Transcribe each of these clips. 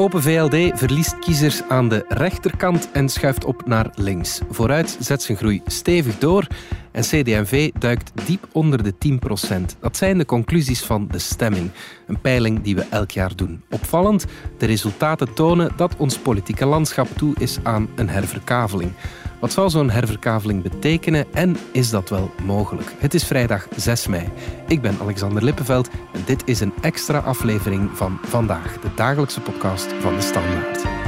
Open VLD verliest kiezers aan de rechterkant en schuift op naar links. Vooruit zet zijn groei stevig door en CD&V duikt diep onder de 10%. Dat zijn de conclusies van de stemming, een peiling die we elk jaar doen. Opvallend, de resultaten tonen dat ons politieke landschap toe is aan een herverkaveling. Wat zou zo'n herverkaveling betekenen en is dat wel mogelijk? Het is vrijdag 6 mei. Ik ben Alexander Lippenveld en dit is een extra aflevering van Vandaag, de dagelijkse podcast van de Standaard.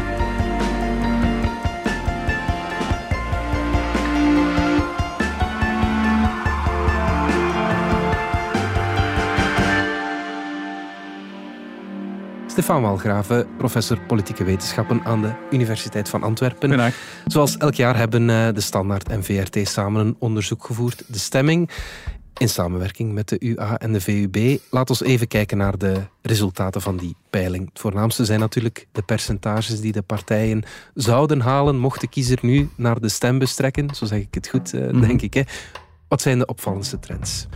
Stefan Walgraven, professor politieke wetenschappen aan de Universiteit van Antwerpen. Goedendag. Zoals elk jaar hebben eh, de Standaard en VRT samen een onderzoek gevoerd. De stemming in samenwerking met de UA en de VUB. Laat ons even kijken naar de resultaten van die peiling. Het voornaamste zijn natuurlijk de percentages die de partijen zouden halen mocht de kiezer nu naar de stembus trekken. Zo zeg ik het goed, eh, denk ik. Hè. Wat zijn de opvallendste trends?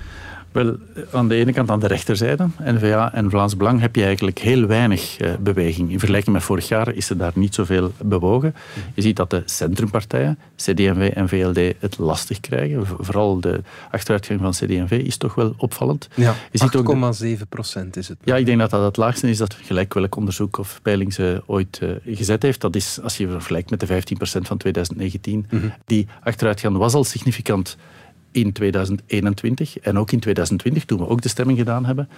Wel, aan de ene kant aan de rechterzijde, N-VA en Vlaams Belang, heb je eigenlijk heel weinig eh, beweging. In vergelijking met vorig jaar is er daar niet zoveel bewogen. Je ziet dat de centrumpartijen, CD&V en VLD, het lastig krijgen. Vooral de achteruitgang van CD&V is toch wel opvallend. Ja, 8,7 procent is het. Ja, ik denk dat dat het laagste is dat gelijk welk onderzoek of peiling ze ooit uh, gezet heeft. Dat is, als je vergelijkt met de 15 procent van 2019, mm -hmm. die achteruitgang was al significant in 2021 en ook in 2020, toen we ook de stemming gedaan hebben.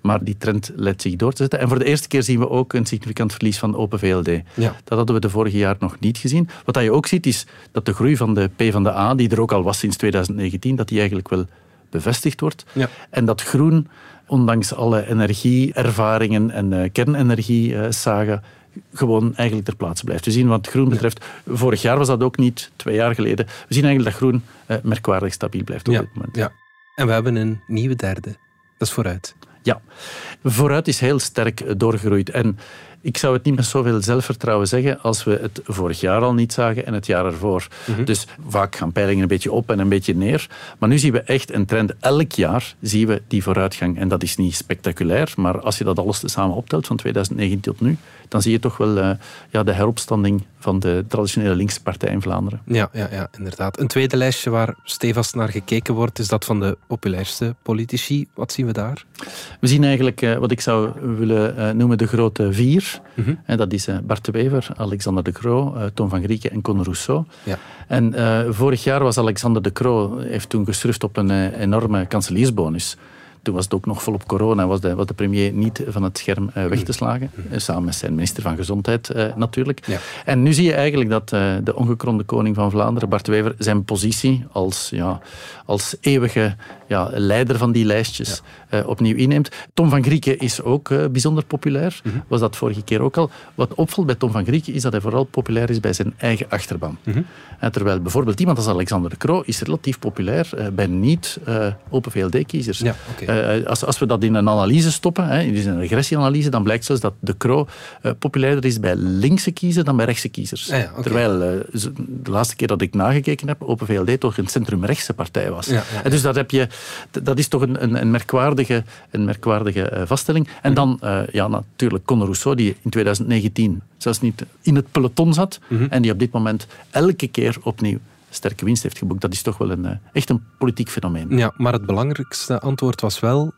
Maar die trend let zich door te zetten. En voor de eerste keer zien we ook een significant verlies van Open VLD. Ja. Dat hadden we de vorige jaar nog niet gezien. Wat je ook ziet is dat de groei van de P van de A, die er ook al was sinds 2019, dat die eigenlijk wel bevestigd wordt. Ja. En dat groen, ondanks alle energieervaringen en uh, kernenergie-saga, gewoon eigenlijk ter plaatse blijft. We zien wat groen betreft, vorig jaar was dat ook niet, twee jaar geleden. We zien eigenlijk dat groen eh, merkwaardig stabiel blijft op ja, dit moment. Ja. En we hebben een nieuwe derde. Dat is vooruit. Ja, vooruit is heel sterk doorgegroeid. En ik zou het niet met zoveel zelfvertrouwen zeggen als we het vorig jaar al niet zagen en het jaar ervoor. Mm-hmm. Dus vaak gaan peilingen een beetje op en een beetje neer. Maar nu zien we echt een trend. Elk jaar zien we die vooruitgang. En dat is niet spectaculair, maar als je dat alles samen optelt van 2019 tot nu, dan zie je toch wel uh, ja, de heropstanding van de traditionele linkse partij in Vlaanderen. Ja, ja, ja, inderdaad. Een tweede lijstje waar stevast naar gekeken wordt, is dat van de populairste politici. Wat zien we daar? We zien eigenlijk uh, wat ik zou willen uh, noemen de grote vier. Mm-hmm. En dat is Bart de Wever, Alexander de Croo, Tom van Grieken en Conor Rousseau. Ja. En vorig jaar was Alexander de Croo, heeft toen gesurfd op een enorme kanseliersbonus. Toen was het ook nog volop corona, was de, was de premier niet van het scherm uh, weg te slagen. Uh, samen met zijn minister van Gezondheid uh, natuurlijk. Ja. En nu zie je eigenlijk dat de ongekronde koning van Vlaanderen, Bart Wever, zijn positie als, ja, als eeuwige ja, leider van die lijstjes ja. opnieuw inneemt. Tom van Grieken is ook bijzonder populair. Mm -hmm. Was dat vorige keer ook al. Wat opvalt bij Tom van Grieken is dat hij vooral populair is bij zijn eigen achterban. Mm -hmm. terwijl bijvoorbeeld iemand als Alexander de Croo is relatief populair bij niet-Open VLD-kiezers. Ja, okay. Uh, als, als, we dat in een analyse stoppen, hè, in een regressieanalyse, dan blijkt zelfs dat de Croo uh, populairder is bij linkse kiezers dan bij rechtse kiezers. Ah ja, okay. Terwijl uh, de laatste keer dat ik nagekeken heb, Open VLD toch een centrumrechtse partij was. En dus dat, heb je, dat is toch een, een, een merkwaardige, een merkwaardige vaststelling. En dan ja, natuurlijk Conor Rousseau, die in 2019 zelfs niet in het peloton zat mm -hmm. en die op dit moment elke keer opnieuw sterke winst heeft geboekt. Dat is toch wel een, echt een politiek fenomeen. Ja, maar het belangrijkste antwoord was wel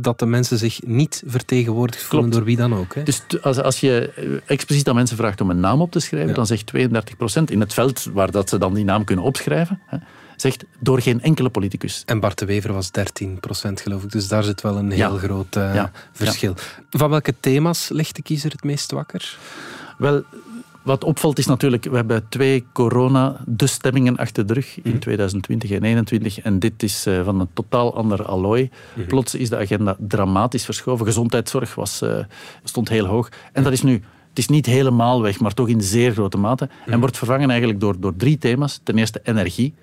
dat de mensen zich niet vertegenwoordigd voelen door wie dan ook. Hè? Dus als, als je expliciet aan mensen vraagt om een naam op te schrijven, ja. dan zegt 32 procent in het veld waar dat ze dan die naam kunnen opschrijven, hè, zegt door geen enkele politicus. En Bart de Wever was 13 procent geloof ik, dus daar zit wel een heel ja. groot uh, ja. verschil. Van welke thema's ligt de kiezer het meest wakker? Wel, wat opvalt is natuurlijk, we hebben twee corona-de-stemmingen achter de rug in 2020 en 2021. En dit is uh, van een totaal ander allooi. Mm. Plots is de agenda dramatisch verschoven. Gezondheidszorg was, uh, stond heel hoog. En dat is nu het is niet helemaal weg, maar toch in zeer grote mate. En wordt vervangen eigenlijk door, door drie thema's. Ten eerste energie.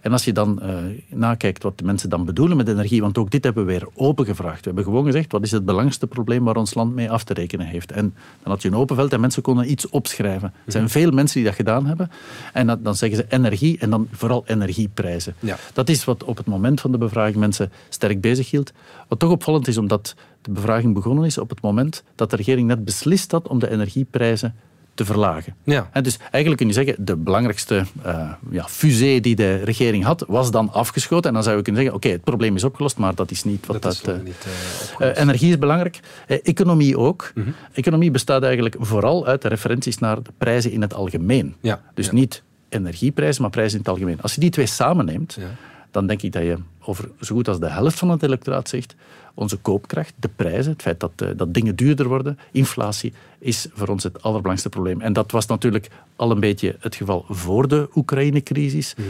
En als je dan uh, nakijkt wat de mensen dan bedoelen met energie, want ook dit hebben we weer opengevraagd. We hebben gewoon gezegd, wat is het belangrijkste probleem waar ons land mee af te rekenen heeft? En dan had je een open veld en mensen konden iets opschrijven. Er zijn veel mensen die dat gedaan hebben. En dat, dan zeggen ze energie en dan vooral energieprijzen. Ja. Dat is wat op het moment van de bevraging mensen sterk bezig hield. Wat toch opvallend is, omdat de bevraging begonnen is op het moment dat de regering net beslist had om de energieprijzen te verlagen. Ja. En dus eigenlijk kun je zeggen, de belangrijkste uh, ja, fusée die de regering had, was dan afgeschoten. En dan zou je kunnen zeggen, oké, het probleem is opgelost, maar dat is niet wat dat... dat uh, niet, uh, energie is belangrijk. economie ook. -hmm. Economie bestaat eigenlijk vooral uit de referenties naar de prijzen in het algemeen. Ja. Dus ja. niet energieprijzen, maar prijzen in het algemeen. Als je die twee samenneemt, dan denk ik dat je over zo goed als de helft van het electoraat zegt onze koopkracht, de prijzen, het feit dat, uh, dat dingen duurder worden, inflatie, is voor ons het allerbelangrijkste probleem. En dat was natuurlijk al een beetje het geval voor de Oekraïne-crisis. Mm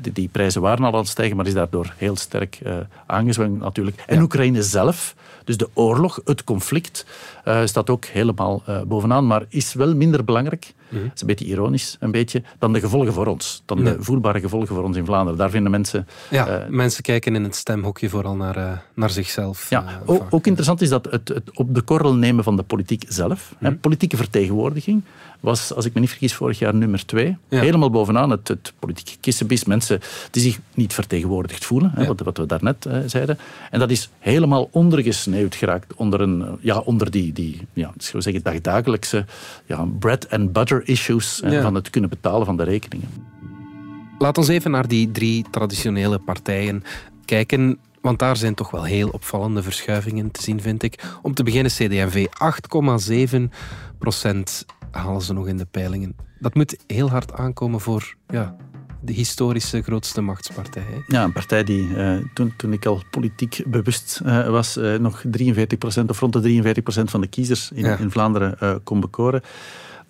die, die, prijzen waren al aan het stijgen, maar is daardoor heel sterk uh, aangezwengd natuurlijk. En Oekraïne zelf, dus de oorlog, het conflict, uh, staat ook helemaal bovenaan, maar is wel minder belangrijk Mm Dat is een beetje ironisch, een beetje, dan de gevolgen voor ons. Dan de voelbare gevolgen voor ons in Vlaanderen. Daar vinden mensen... Ja, mensen kijken in het stemhokje vooral naar, naar zichzelf. Ja, ook, ook, interessant is dat het, het, op de korrel nemen van de politiek zelf, hè, mhm. politieke vertegenwoordiging, was, als ik me niet vergis, vorig jaar nummer twee. Helemaal bovenaan het, het politieke kissenbis. Mensen die zich niet vertegenwoordigd voelen, hè, wat, wat, we daarnet uh, zeiden. En dat is helemaal ondergesneeuwd geraakt onder, een, ja, onder die, die ja, zou zeggen, dagdagelijkse ja, bread and butter issues hè, van het kunnen betalen van de rekeningen. Laat ons even naar die drie traditionele partijen kijken. Want daar zijn toch wel heel opvallende verschuivingen te zien, vind ik. Om te beginnen CD&V, 8,7 procent halen ze nog in de peilingen. Dat moet heel hard aankomen voor ja, de historische grootste machtspartij. Ja, een partij die uh, toen, toen ik al politiek bewust uh, was, uh, nog 43% of rond de 43% van de kiezers in, ja. in Vlaanderen kon bekoren.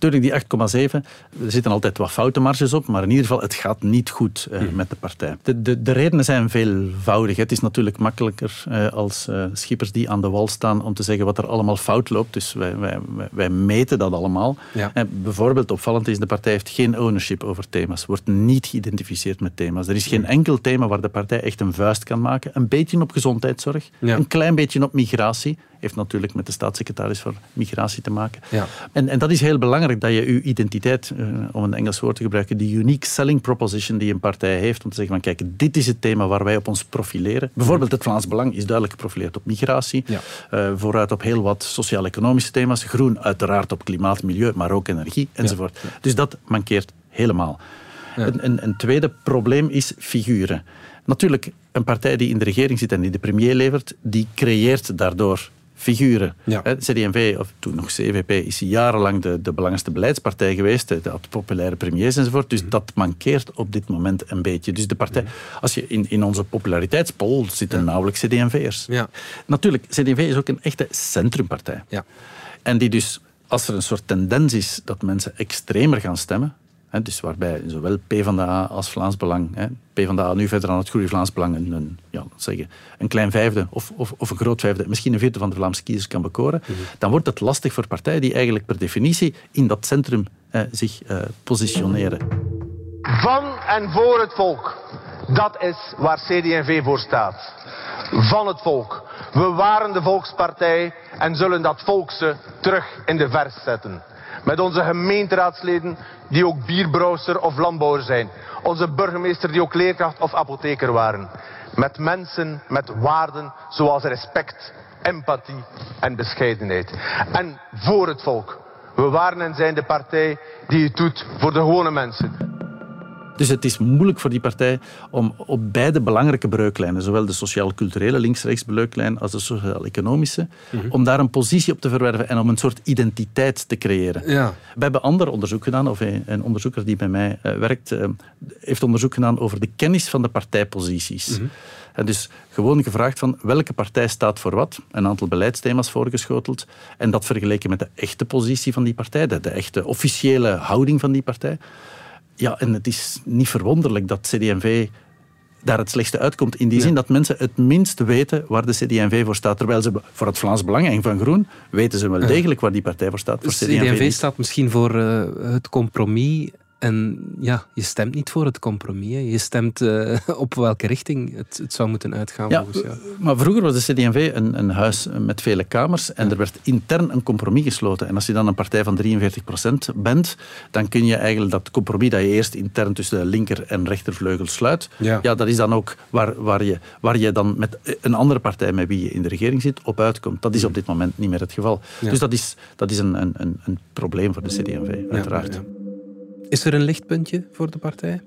Natuurlijk, die 8,7, er zitten altijd wat foutenmarges op, maar in ieder geval, het gaat niet goed uh, hmm. met de partij. De, de, de, redenen zijn veelvoudig. Het is natuurlijk makkelijker uh, als uh, schippers die aan de wal staan om te zeggen wat er allemaal fout loopt. Dus wij, wij, wij meten dat allemaal. Ja. En bijvoorbeeld opvallend is, de partij heeft geen ownership over thema's, wordt niet geïdentificeerd met thema's. Er is geen hmm. enkel thema waar de partij echt een vuist kan maken. Een beetje op gezondheidszorg, ja. een klein beetje op migratie, heeft natuurlijk met de staatssecretaris voor migratie te maken. Ja. En, en dat is heel belangrijk, dat je je identiteit, uh, om een Engels woord te gebruiken, die unique selling proposition die een partij heeft, om te zeggen van kijk, dit is het thema waar wij op ons profileren. Bijvoorbeeld het Vlaams Belang is duidelijk geprofileerd op migratie, ja. uh, vooruit op heel wat sociaal-economische thema's, groen uiteraard op klimaat, milieu, maar ook energie enzovoort. Ja. Dus dat mankeert helemaal. Een, een, een tweede probleem is figuren. Natuurlijk, een partij die in de regering zit en die de premier levert, die creëert daardoor figuren. Ja. CD&V, of toen nog CVP, is jarenlang de, de belangrijkste beleidspartij geweest. De, de populaire premiers enzovoort. Dus mm. dat mankeert op dit moment een beetje. Dus de partij, mm. als je in, in onze populariteitspol zitten ja. nauwelijks CD&V'ers. Ja. Natuurlijk, CD&V is ook een echte centrumpartij. Ja. En die dus, als er een soort tendens is dat mensen extremer gaan stemmen, He, dus waarbij zowel PvdA als Vlaams Belang, he, PvdA nu verder aan het groeien Vlaams Belang, een, een, ja, zeggen, een klein vijfde of, of, of, een groot vijfde, misschien een vierde van de Vlaamse kiezers kan bekoren, mm -hmm. dan wordt het lastig voor partijen die eigenlijk per definitie in dat centrum eh, zich uh, positioneren. Van en voor het volk. Dat is waar CD&V voor staat. Van het volk. We waren de volkspartij en zullen dat volkse terug in de vers zetten. Met onze gemeenteraadsleden die ook bierbrouwer of landbouwer zijn. Onze burgemeester die ook leerkracht of apotheker waren. Met mensen met waarden zoals respect, empathie en bescheidenheid. En voor het volk. We waren en zijn de partij die het doet voor de gewone mensen. Dus het is moeilijk voor die partij om op beide belangrijke breuklijnen, zowel de sociaal-culturele links-rechts breuklijn als de sociaal-economische, mm -hmm. om daar een positie op te verwerven en om een soort identiteit te creëren. Ja. We hebben ander onderzoek gedaan, of een onderzoeker die bij mij uh, werkt, uh, heeft onderzoek gedaan over de kennis van de partijposities. Mm -hmm. En dus gewoon gevraagd van welke partij staat voor wat, een aantal beleidsthema's voorgeschoteld en dat vergeleken met de echte positie van die partij, de, de echte officiële houding van die partij. Ja, en het is niet verwonderlijk dat CD&V daar het slechtste uitkomt. In die zin dat mensen het minst weten waar de CD&V voor staat. Terwijl ze voor het Vlaams Belang en van Groen weten ze wel degelijk waar die partij voor staat. Voor CD&V staat misschien voor uh, het compromis En ja, je stemt niet voor het compromis. Je stemt uh, op welke richting het, het, zou moeten uitgaan ja, volgens. Maar vroeger was de CD&V een, een huis met vele kamers en er werd intern een compromis gesloten. En als je dan een partij van 43% bent, dan kun je eigenlijk dat compromis dat je eerst intern tussen de linker en rechtervleugel sluit, ja. ja dat is dan ook waar, waar, je, waar je dan met een andere partij met wie je in de regering zit op uitkomt. Dat is op dit moment niet meer het geval. Dus dat is, dat is een, een, een probleem voor de CD&V, uiteraard. Is er een lichtpuntje voor de partij?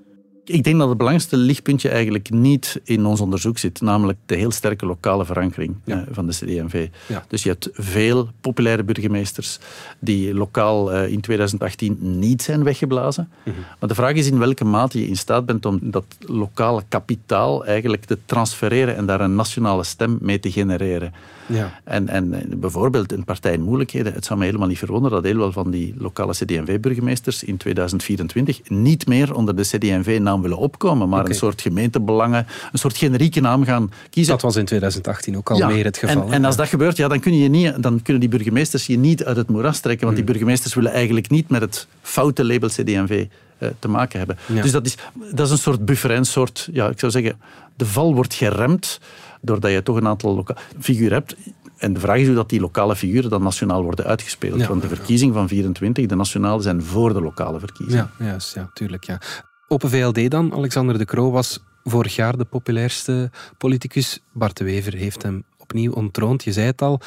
Ik denk dat het belangrijkste lichtpuntje eigenlijk niet in ons onderzoek zit, namelijk de heel sterke lokale verankering eh, van de CD&V. Dus je hebt veel populaire burgemeesters die lokaal eh, in 2018 niet zijn weggeblazen. Mhm. Maar de vraag is in welke mate je in staat bent om dat lokale kapitaal eigenlijk te transfereren en daar een nationale stem mee te genereren. Ja. En, en bijvoorbeeld een partij in moeilijkheden. Het zou me helemaal niet verwonderen dat heel veel van die lokale CD&V-burgemeesters in 2024 niet meer onder de CD&V-naam willen opkomen, maar een soort gemeentebelangen, een soort generieke naam gaan kiezen. Dat was in 2018 ook al meer het geval. En, en als dat gebeurt, ja, dan, kun je niet, dan kunnen die burgemeesters je niet uit het moeras trekken, want die hmm. burgemeesters willen eigenlijk niet met het foute label CD&V eh, te maken hebben. Dus dat is, dat is een soort buffer, een soort, ja, ik zou zeggen, de val wordt geremd doordat je toch een aantal figuren hebt. En de vraag is hoe dat die lokale figuren dan nationaal worden uitgespeeld. Want de verkiezing van 24, de nationale, zijn voor de lokale verkiezingen. Ja, juist, ja, tuurlijk. Ja. Open VLD dan, Alexander de Croo was vorig jaar de populairste politicus. Bart de Wever heeft hem opnieuw ontroond, je zei het al.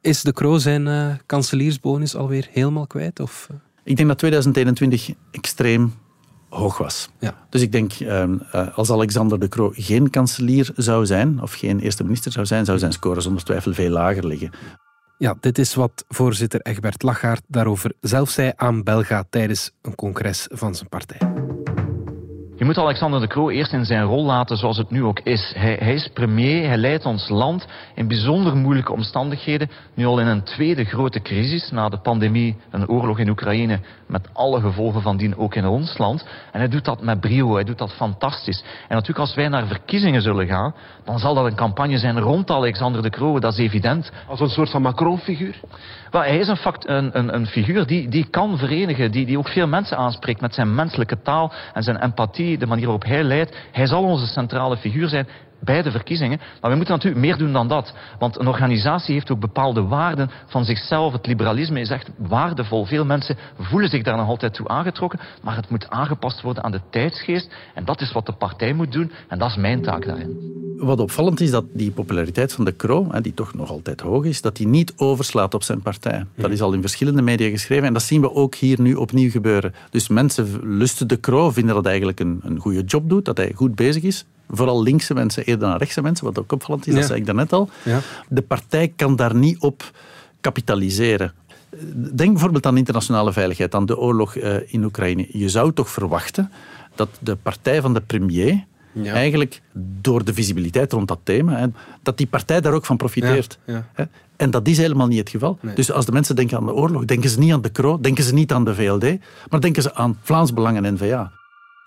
Is de Croo zijn uh, kanseliersbonus alweer helemaal kwijt? Of? Eh? Ik denk dat 2021 extreem hoog was. Ja. Dus ik denk, eh, als Alexander de Croo geen kanselier zou zijn, of geen eerste minister zou zijn, zou zijn score zonder twijfel veel lager liggen. Ja, dit is wat voorzitter Egbert Lachaert daarover zelf zei aan Belga tijdens een congres van zijn partij. Je moet Alexander de Croo eerst in zijn rol laten zoals het nu ook is. Hij, hij, is premier, hij leidt ons land in bijzonder moeilijke omstandigheden. Nu al in een tweede grote crisis, na de pandemie, een oorlog in Oekraïne, met alle gevolgen van dien ook in ons land. En hij doet dat met brio, hij doet dat fantastisch. En natuurlijk als wij naar verkiezingen zullen gaan, dan zal dat een campagne zijn rond Alexander de Croo, dat is evident. Als een soort van Macron-figuur? hij is een, fact, een, een, een, figuur die, die kan verenigen, die, die ook veel mensen aanspreekt met zijn menselijke taal en zijn empathie, de manier waarop hij leidt. Hij zal onze centrale figuur zijn bij de verkiezingen. Maar we moeten natuurlijk meer doen dan dat. Want een organisatie heeft ook bepaalde waarden van zichzelf. Het liberalisme is echt waardevol. Veel mensen voelen zich daar nog altijd toe aangetrokken. Maar het moet aangepast worden aan de tijdsgeest. En dat is wat de partij moet doen. En dat is mijn taak daarin. Wat opvallend is dat die populariteit van de Croo, die toch nog altijd hoog is, dat die niet overslaat op zijn partij. Dat is al in verschillende media geschreven en dat zien we ook hier nu opnieuw gebeuren. Dus mensen lusten de Croo, vinden dat hij eigenlijk een, een goede job doet, dat hij goed bezig is. Vooral linkse mensen eerder dan rechtse mensen, wat ook opvallend is, dat zei ik daarnet al. Ja. De partij kan daar niet op kapitaliseren. Denk bijvoorbeeld aan internationale veiligheid, aan de oorlog eh, in Oekraïne. Je zou toch verwachten dat de partij van de premier eigenlijk door de visibiliteit rond dat thema, dat die partij daar ook van profiteert. Ja, En dat is helemaal niet het geval. Dus als de mensen denken aan de oorlog, denken ze niet aan de KRO, denken ze niet aan de VLD, maar denken ze aan Vlaams Belang en N-VA.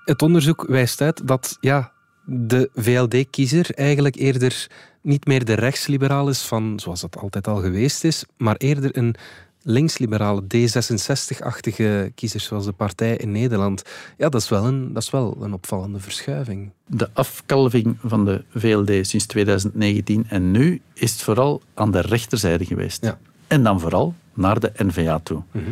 Het onderzoek wijst uit dat ja, de VLD-kiezer eigenlijk eerder niet meer de rechtsliberaal is van zoals dat altijd al geweest is, maar eerder een linksliberale D66-achtige kiezers zoals de partij in Nederland. Ja, dat is, wel een, dat is wel een opvallende verschuiving. De afkalving van de VLD sinds 2019 en nu is het vooral aan de rechterzijde geweest. Ja. En dan vooral naar de NVA toe. Mhm.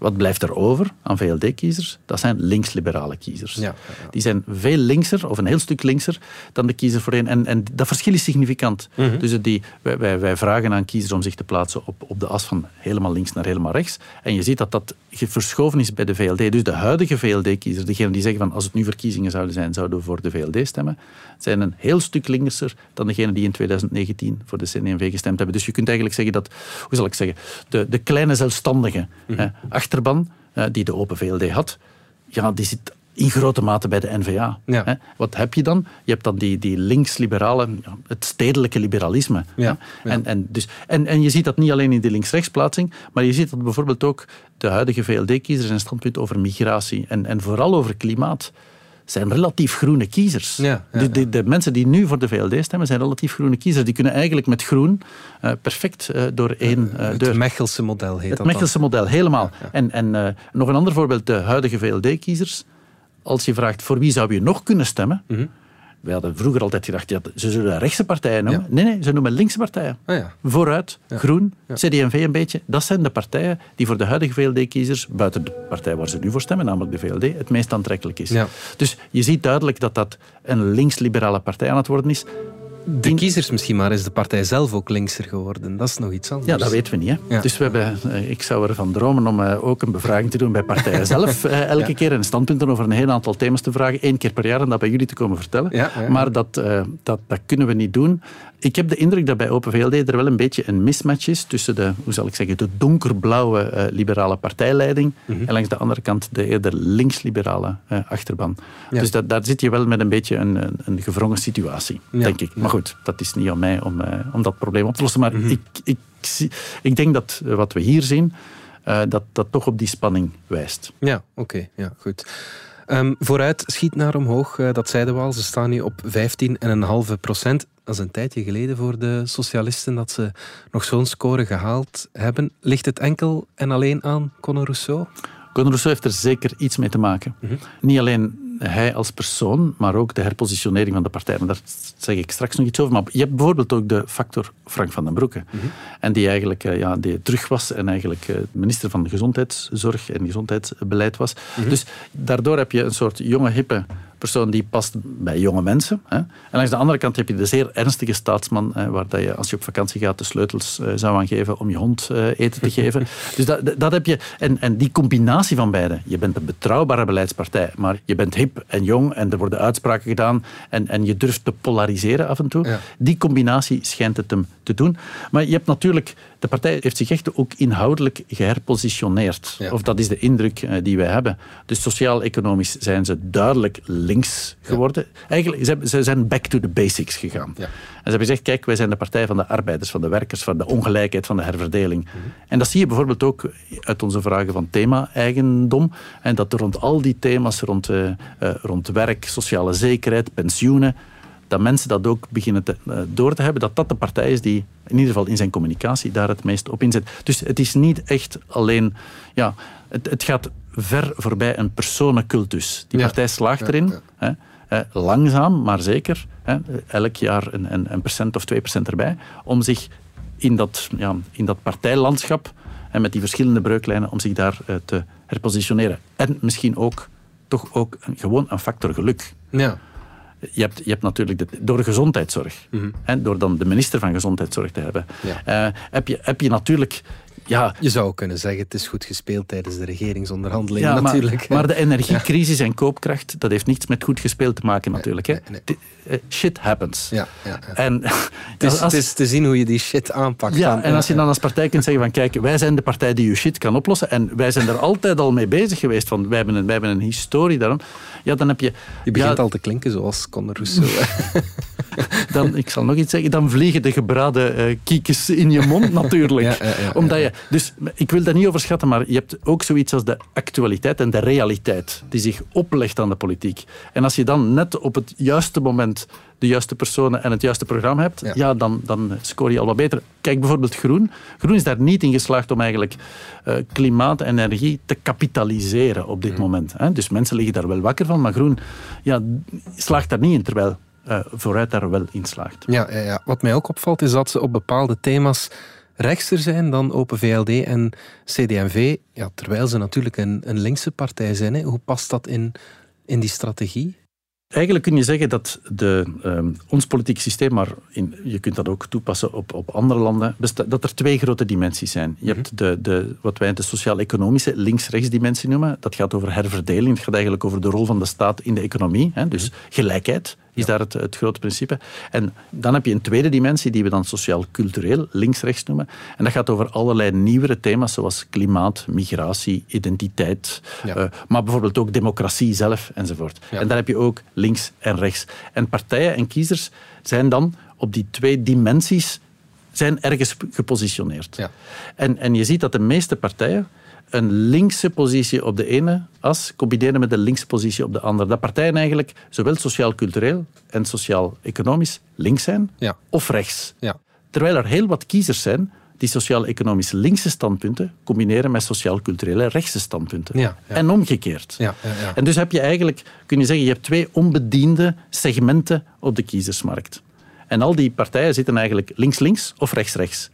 Wat blijft er over aan VLD-kiezers? Dat zijn linksliberale kiezers. Ja, Die zijn veel linkser, of een heel stuk linkser, dan de kiezer voorheen. En, en dat verschil is significant. Mhm. Dus die, wij, wij, wij, vragen aan kiezers om zich te plaatsen op, op de as van helemaal links naar helemaal rechts. En je ziet dat dat verschoven is bij de VLD. Dus de huidige VLD-kiezers, degenen die zeggen van als het nu verkiezingen zouden zijn, zouden we voor de VLD stemmen, zijn een heel stuk linkser dan degenen die in 2019 voor de CD&V gestemd hebben. Dus je kunt eigenlijk zeggen dat, hoe zal ik zeggen, de, de kleine zelfstandigen, mhm achterban, eh, die de Open VLD had, ja, die zit in grote mate bij de NVA. Ja. Wat heb je dan? Je hebt dan die, die links-liberale, het stedelijke liberalisme. Ja, En, en, dus, en, en je ziet dat niet alleen in de links-rechtsplaatsing, maar je ziet dat bijvoorbeeld ook de huidige VLD-kiezers een standpunt over migratie en, en vooral over klimaat zijn relatief groene kiezers. Ja, de, de, de, mensen die nu voor de VLD stemmen, zijn relatief groene kiezers. Die kunnen eigenlijk met groen uh, perfect uh, door één uh, Het Mechelse model heet het dat Het Mechelse dan. model, helemaal. En, en nog een ander voorbeeld, de huidige VLD-kiezers. Als je vraagt voor wie zou je nog kunnen stemmen, mm -hmm. Wij hadden vroeger altijd gedacht, ja, ze zullen rechtse partijen noemen. Ja. Nee, nee, ze noemen linkse partijen. Ah, ja. Vooruit, ja. Groen, CD&V een beetje. Dat zijn de partijen die voor de huidige VLD-kiezers, buiten de partij waar ze nu voor stemmen, namelijk de VLD, het meest aantrekkelijk is. Dus je ziet duidelijk dat dat een links-liberale partij aan het worden is. De kiezers misschien, maar is de partij zelf ook linkser geworden? Dat is nog iets anders. Ja, dat weten we niet. Hè? Ja. Dus we hebben, ik zou ervan dromen om ook een bevraging te doen bij partijen zelf. elke ja. keer en standpunten over een heel aantal thema's te vragen. Eén keer per jaar en dat bij jullie te komen vertellen. Ja, maar dat, dat, dat kunnen we niet doen. Ik heb de indruk dat bij Open VLD er wel een beetje een mismatch is tussen de, hoe zal ik zeggen, de donkerblauwe uh, liberale partijleiding mm -hmm. en langs de andere kant de eerder links-liberale uh, achterban. Dus dat, daar zit je wel met een beetje een, een, een gevrongen situatie, denk ik. Maar goed, dat is niet aan mij om, uh, om dat probleem op te lossen. Maar mm -hmm. ik, ik, ik denk dat wat we hier zien, dat dat toch op die spanning wijst. Ja, oké. Okay. Ja, goed. Um, vooruit schiet naar omhoog, uh, dat zeiden we al. Ze staan nu op 15,5 procent. Dat is een tijdje geleden voor de socialisten dat ze nog zo'n score gehaald hebben. Ligt het enkel en alleen aan Conor Rousseau? Conor Rousseau heeft er zeker iets mee te maken. Mm -hmm. Niet alleen hij als persoon, maar ook de herpositionering van de partij. Maar daar zeg ik straks nog iets over. Maar je hebt bijvoorbeeld ook de factor Frank van den Broeke. Mm -hmm. En die eigenlijk ja, die terug was en eigenlijk minister van de Gezondheidszorg en Gezondheidsbeleid was. Mm -hmm. Dus daardoor heb je een soort jonge, hippe persoon die past bij jonge mensen. Hè. En langs de andere kant heb je de zeer ernstige staatsman, hè, waar dat je als je op vakantie gaat de sleutels uh, zou aangeven om je hond uh, eten te geven. dus dat, dat heb je. En, en die combinatie van beide. Je bent een betrouwbare beleidspartij, maar je bent hip en jong en er worden uitspraken gedaan en, en je durft te polariseren af en toe. Ja. Die combinatie schijnt het hem te doen. Maar je hebt natuurlijk... De partij heeft zich echt ook inhoudelijk geherpositioneerd. Ja. Of dat is de indruk uh, die wij hebben. Dus sociaal-economisch zijn ze duidelijk links geworden. Ja. Eigenlijk, ze, ze, zijn back to the basics gegaan. Ja. En ze hebben gezegd, kijk, wij zijn de partij van de arbeiders, van de werkers, van de ongelijkheid, van de herverdeling. Mhm. En dat zie je bijvoorbeeld ook uit onze vragen van thema-eigendom. En dat rond al die thema's, rond, uh, uh, rond werk, sociale zekerheid, pensioenen, dat mensen dat ook beginnen te, uh, door te hebben, dat dat de partij is die in ieder geval in zijn communicatie daar het meest op inzet. Dus het is niet echt alleen... Ja, het, het gaat ver voorbij een personencultus. Die Ja. partij slaagt erin, ja. Hè, eh, langzaam, maar zeker, hè, elk jaar een, een, een procent of twee procent erbij, om zich in dat, ja, in dat partijlandschap en met die verschillende breuklijnen, om zich daar eh, te herpositioneren. En misschien ook, toch ook een, gewoon een factor geluk. Ja. Je hebt, je hebt natuurlijk de, door de gezondheidszorg, Mhm. hè, door dan de minister van Gezondheidszorg te hebben, Ja. eh, heb, je, heb je natuurlijk... Ja, Je zou kunnen zeggen, het is goed gespeeld tijdens de regeringsonderhandelingen ja, natuurlijk. maar de energiecrisis en koopkracht, dat heeft niets met goed gespeeld te maken natuurlijk. nee, nee. Eh, Shit happens. Ja, ja, ja. En Het, is, als- het is te zien hoe je die shit aanpakt. Ja, dan. en als je dan als partij kunt zeggen van kijk, wij zijn de partij die je shit kan oplossen en wij zijn er altijd al mee bezig geweest van wij hebben een, wij hebben een historie daarom. Ja, dan heb je... Je begint al te klinken zoals Conor Rousseau. dan, ik zal nog iets zeggen, dan vliegen de gebraden eh kiekjes in je mond natuurlijk. Ja, ja, ja, Omdat je, dus ik wil dat niet overschatten, maar je hebt ook zoiets als de actualiteit en de realiteit die zich oplegt aan de politiek. En als je dan net op het juiste moment de juiste personen en het juiste programma hebt, Ja. ja. dan, dan scoor je al wat beter. Kijk bijvoorbeeld Groen. Groen is daar niet in geslaagd om eigenlijk eh, klimaat en energie te kapitaliseren op Mm. dit moment. Hè. Dus mensen liggen daar wel wakker van, maar Groen ja, slaagt daar niet in, terwijl eh, vooruit daar wel in slaagt. Ja, ja, ja. Wat mij ook opvalt is dat ze op bepaalde thema's rechtser zijn dan Open VLD en CD&V. Ja, terwijl ze natuurlijk een, een linkse partij zijn. Hè. Hoe past dat in, in die strategie? Eigenlijk kun je zeggen dat de, ehm, ons politiek systeem, maar in, je kunt dat ook toepassen op, op andere landen, dat er twee grote dimensies zijn. Je hebt de, de, wat wij de sociaal-economische links-rechts dimensie noemen. Dat gaat over herverdeling. Het gaat eigenlijk over de rol van de staat in de economie. Hè? Dus gelijkheid is daar het, het grote principe. En dan heb je een tweede dimensie die we dan sociaal-cultureel links-rechts noemen. En dat gaat over allerlei nieuwere thema's zoals klimaat, migratie, identiteit, Ja. eh, maar bijvoorbeeld ook democratie zelf enzovoort. Ja. En daar heb je ook links en rechts. En partijen en kiezers zijn dan op die twee dimensies zijn ergens gepositioneerd. Ja. En, en je ziet dat de meeste partijen een linkse positie op de ene as combineren met een linkse positie op de andere. Dat partijen eigenlijk zowel sociaal-cultureel en sociaal-economisch links zijn ja. of rechts. Ja. Terwijl er heel wat kiezers zijn die sociaal-economisch linkse standpunten combineren met sociaal-culturele rechtse standpunten. Ja, En omgekeerd. Ja, en dus heb je eigenlijk, kun je zeggen, je hebt twee onbediende segmenten op de kiezersmarkt. En al die partijen zitten eigenlijk links-links of rechts-rechts.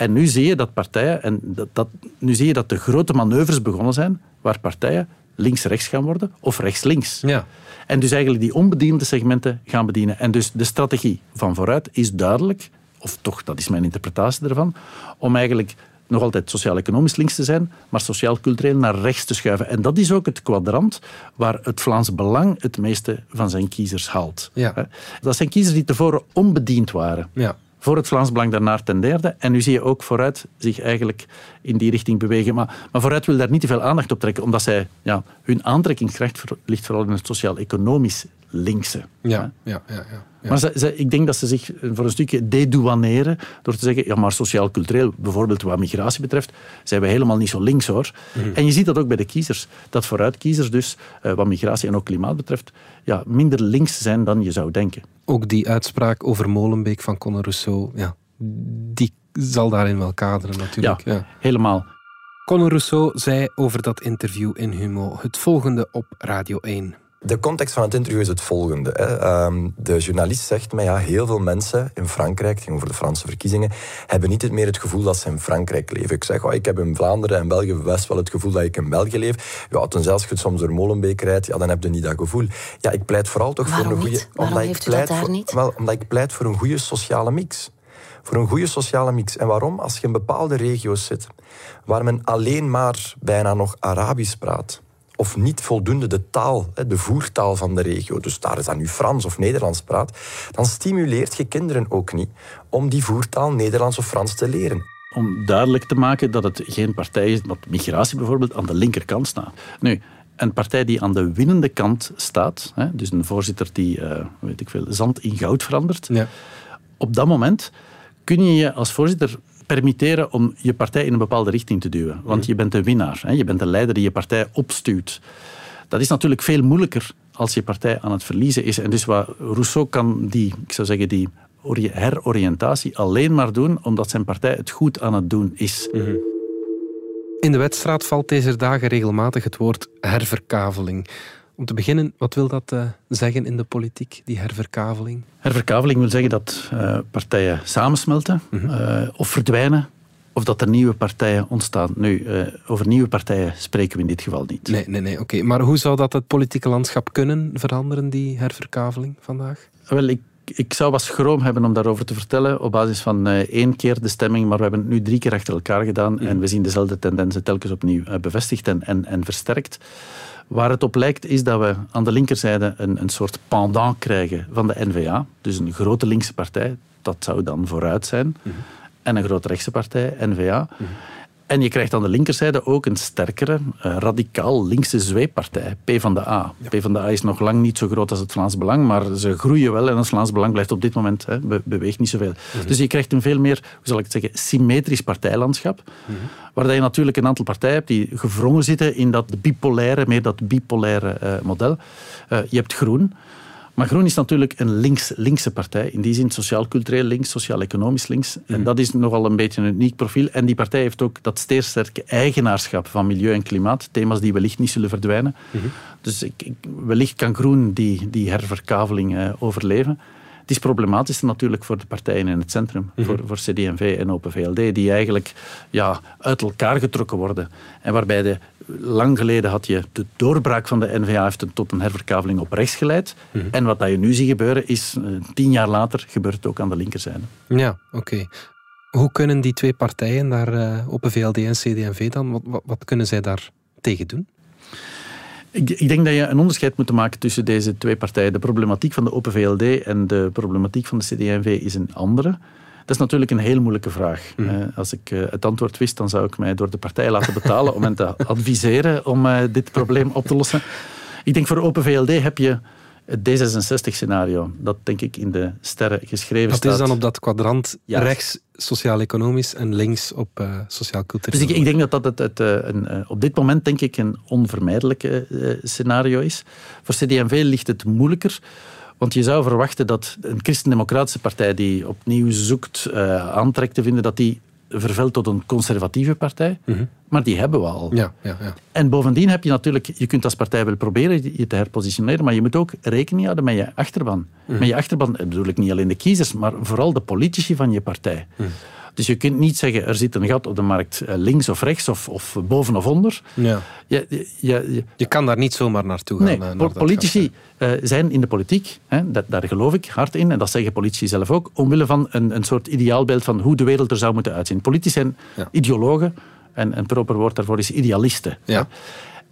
En nu zie je dat partijen, en dat, dat, nu zie je dat de grote manoeuvres begonnen zijn, waar partijen links-rechts gaan worden of rechts-links. Ja. En dus eigenlijk die onbediende segmenten gaan bedienen. En dus de strategie van vooruit is duidelijk, of toch, dat is mijn interpretatie ervan, om eigenlijk nog altijd sociaal-economisch links te zijn, maar sociaal-cultureel naar rechts te schuiven. En dat is ook het kwadrant waar het Vlaams Belang het meeste van zijn kiezers haalt. Ja. Dat zijn kiezers die tevoren onbediend waren. Ja voor het Vlaams Belang daarna ten derde. En nu zie je ook vooruit zich eigenlijk in die richting bewegen. Maar, maar vooruit wil daar niet te veel aandacht op trekken, omdat zij, ja, hun aantrekkingskracht ligt vooral in het sociaal-economisch linkse. Ja, ja, ja. ja, Maar ze, ik denk dat ze zich voor een stukje dedouaneren door te zeggen, ja, maar sociaal-cultureel, bijvoorbeeld wat migratie betreft, zijn we helemaal niet zo links hoor. Mhm. En je ziet dat ook bij de kiezers. Dat vooruitkiezers dus, uh, wat migratie en ook klimaat betreft, ja, minder links zijn dan je zou denken. Ook die uitspraak over Molenbeek van Conor Rousseau, ja, die zal daarin wel kaderen natuurlijk. Ja, ja. helemaal. Conor Rousseau zei over dat interview in Humo het volgende op Radio 1. De context van het interview is het volgende. Hè. Ehm, de journalist zegt mij, ja, heel veel mensen in Frankrijk, het ging over de Franse verkiezingen, hebben niet meer het gevoel dat ze in Frankrijk leven. Ik zeg, oh, ik heb in Vlaanderen en België best wel het gevoel dat ik in België leef. Ja, tenzij als je soms door Molenbeek rijdt, ja, dan heb je niet dat gevoel. Ja, ik pleit vooral toch Waarom voor een goede... Omdat ik pleit voor? Wel, omdat ik pleit voor een goede sociale mix. Voor een goede sociale mix. En waarom? Als je in bepaalde regio's zit, waar men alleen maar bijna nog Arabisch praat of niet voldoende de taal, de voertaal van de regio, dus daar is dan nu Frans of Nederlands praat, dan stimuleert je kinderen ook niet om die voertaal Nederlands of Frans te leren. Om duidelijk te maken dat het geen partij is dat migratie bijvoorbeeld aan de linkerkant staat. Nu, een partij die aan de winnende kant staat, dus een voorzitter die, uh, weet ik veel, zand in goud verandert, ja. op dat moment kun je je als voorzitter permitteren om je partij in een bepaalde richting te duwen. Want je bent de winnaar. Hè? Je bent de leider die je partij opstuurt. Dat is natuurlijk veel moeilijker als je partij aan het verliezen is. En dus wat Rousseau kan die, ik zou zeggen, die heroriëntatie alleen maar doen omdat zijn partij het goed aan het doen is. In de wedstrijd valt deze dagen regelmatig het woord herverkaveling. Om te beginnen, wat wil dat uh, zeggen in de politiek, die herverkaveling? Herverkaveling wil zeggen dat uh, partijen samensmelten -hmm. uh, of verdwijnen, of dat er nieuwe partijen ontstaan. Nu, over nieuwe partijen spreken we in dit geval niet. Nee, nee, nee. Oké. Okay. Maar hoe zou dat het politieke landschap kunnen veranderen, die herverkaveling vandaag? Wel, ik ik zou wat schroom hebben om daarover te vertellen op basis van uh, één keer de stemming, maar we hebben het nu drie keer achter elkaar gedaan mm. en we zien dezelfde tendensen telkens opnieuw uh, bevestigd en, en, en versterkt. Waar het op lijkt is dat we aan de linkerzijde een, een soort pendant krijgen van de N-VA, dus een grote linkse partij, dat zou dan vooruit zijn, mm -hmm. en een grote rechtse partij, N-VA. Mm -hmm. En je krijgt aan de linkerzijde ook een sterkere, uh, radicaal linkse zweeppartij, PvdA. Ja. PvdA is nog lang niet zo groot als het Vlaams Belang, maar ze groeien wel en het Vlaams Belang blijft op dit moment, hè, be beweegt niet zoveel. Mm -hmm. Dus je krijgt een veel meer, hoe zal ik het zeggen, symmetrisch partijlandschap, mm -hmm. waar je natuurlijk een aantal partijen hebt die gevrongen zitten in dat bipolaire, meer dat bipolaire uh, model. Uh, je hebt Groen. Maar Groen is natuurlijk een links, linkse partij. In die zin sociaal-cultureel links, sociaal-economisch links. Mm. En dat is nogal een beetje een uniek profiel. En die partij heeft ook dat zeer sterke eigenaarschap van milieu en klimaat. Thema's die wellicht niet zullen verdwijnen. Mm -hmm. Dus ik, ik, wellicht kan Groen die, die herverkaveling uh, overleven. Het is problematisch natuurlijk voor de partijen in het centrum, mm -hmm. voor, voor CD&V en Open VLD, die eigenlijk ja, uit elkaar getrokken worden. En waarbij de, lang geleden had je de doorbraak van de NVA heeft tot een herverkaveling op rechts geleid. Mm -hmm. En wat dat je nu ziet gebeuren, is uh, tien jaar later gebeurt het ook aan de linkerzijde. Ja, oké. Okay. Hoe kunnen die twee partijen, daar, uh, Open VLD en CD&V dan, wat, wat, wat kunnen zij daar tegen doen? Ik, ik, denk dat je een onderscheid moet maken tussen deze twee partijen. De problematiek van de Open VLD en de problematiek van de CD&V is een andere. Dat is natuurlijk een heel moeilijke vraag. Mm. Uh, als ik uh, het antwoord wist, dan zou ik mij door de partij laten betalen om hen te adviseren om uh, dit probleem op te lossen. Ik denk voor Open VLD heb je Het D66-scenario, dat denk ik in de sterren geschreven staat. Dat is dan op dat kwadrant rechts sociaal-economisch en links op uh, sociaal-cultureel. Dus ik, ik, denk dat dat het, het, eh, een, uh, op dit moment denk ik een onvermijdelijke scenario is. Voor CD&V ligt het moeilijker. Want je zou verwachten dat een christendemocratische partij die opnieuw zoekt aantrek te vinden, dat die vervelt tot een conservatieve partij. Mhm. Maar die hebben we al. Ja, ja, ja. En bovendien heb je natuurlijk, je kunt als partij wel proberen je te herpositioneren, maar je moet ook rekening houden met je achterban. Mhm. Met je achterban bedoel ik niet alleen de kiezers, maar vooral de politici van je partij. Mhm. Dus je kunt niet zeggen, er zit een gat op de markt eh, links of rechts of, of boven of onder. Ja. Je, je, je, je kan daar niet zomaar naartoe gaan. Nee, naar politici uh, zijn in de politiek, hè, dat, daar geloof ik hard in, en dat zeggen politici zelf ook, omwille van een, een soort ideaalbeeld van hoe de wereld er zou moeten uitzien. Politici zijn ideologen, en een proper woord daarvoor is idealisten. Ja.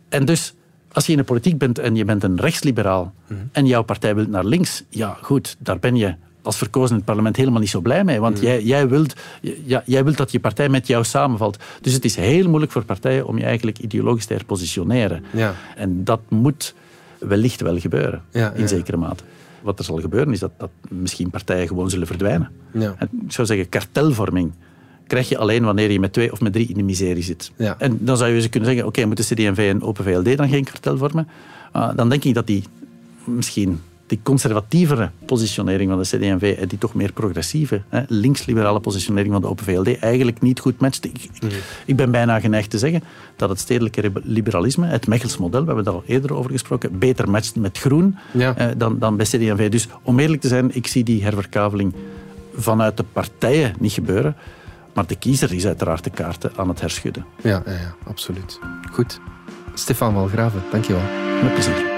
En dus als je in de politiek bent en je bent een rechtsliberaal mhm. en jouw partij wil naar links, ja goed, daar ben je als verkozen in het parlement helemaal niet zo blij mee. Want mm. jij, jij, wilt, ja, jij wilt dat je partij met jou samenvalt. Dus het is heel moeilijk voor partijen om je eigenlijk ideologisch te herpositioneren. Ja. En dat moet wellicht wel gebeuren, in zekere mate. Wat er zal gebeuren is dat, dat misschien partijen gewoon zullen verdwijnen. En ik zou zeggen, kartelvorming krijg je alleen wanneer je met twee of met drie in de miserie zit. En dan zou je kunnen zeggen, oké, okay, moeten CD&V en Open VLD dan geen kartel vormen? Uh, dan denk ik dat die misschien die conservatievere positionering van de CD&V en die toch meer progressieve, linksliberale positionering van de Open VLD eigenlijk niet goed matcht. Ik, ben bijna geneigd te zeggen dat het stedelijke liberalisme, het Mechels model, we hebben daar al eerder over gesproken, beter matcht met groen eh, dan, dan bij CD&V. Dus om eerlijk te zijn, ik zie die herverkaveling vanuit de partijen niet gebeuren. Maar de kiezer is uiteraard de kaarten aan het herschudden. Ja, ja, ja absoluut. Goed. Stefan Walgraven, dankjewel. Met plezier.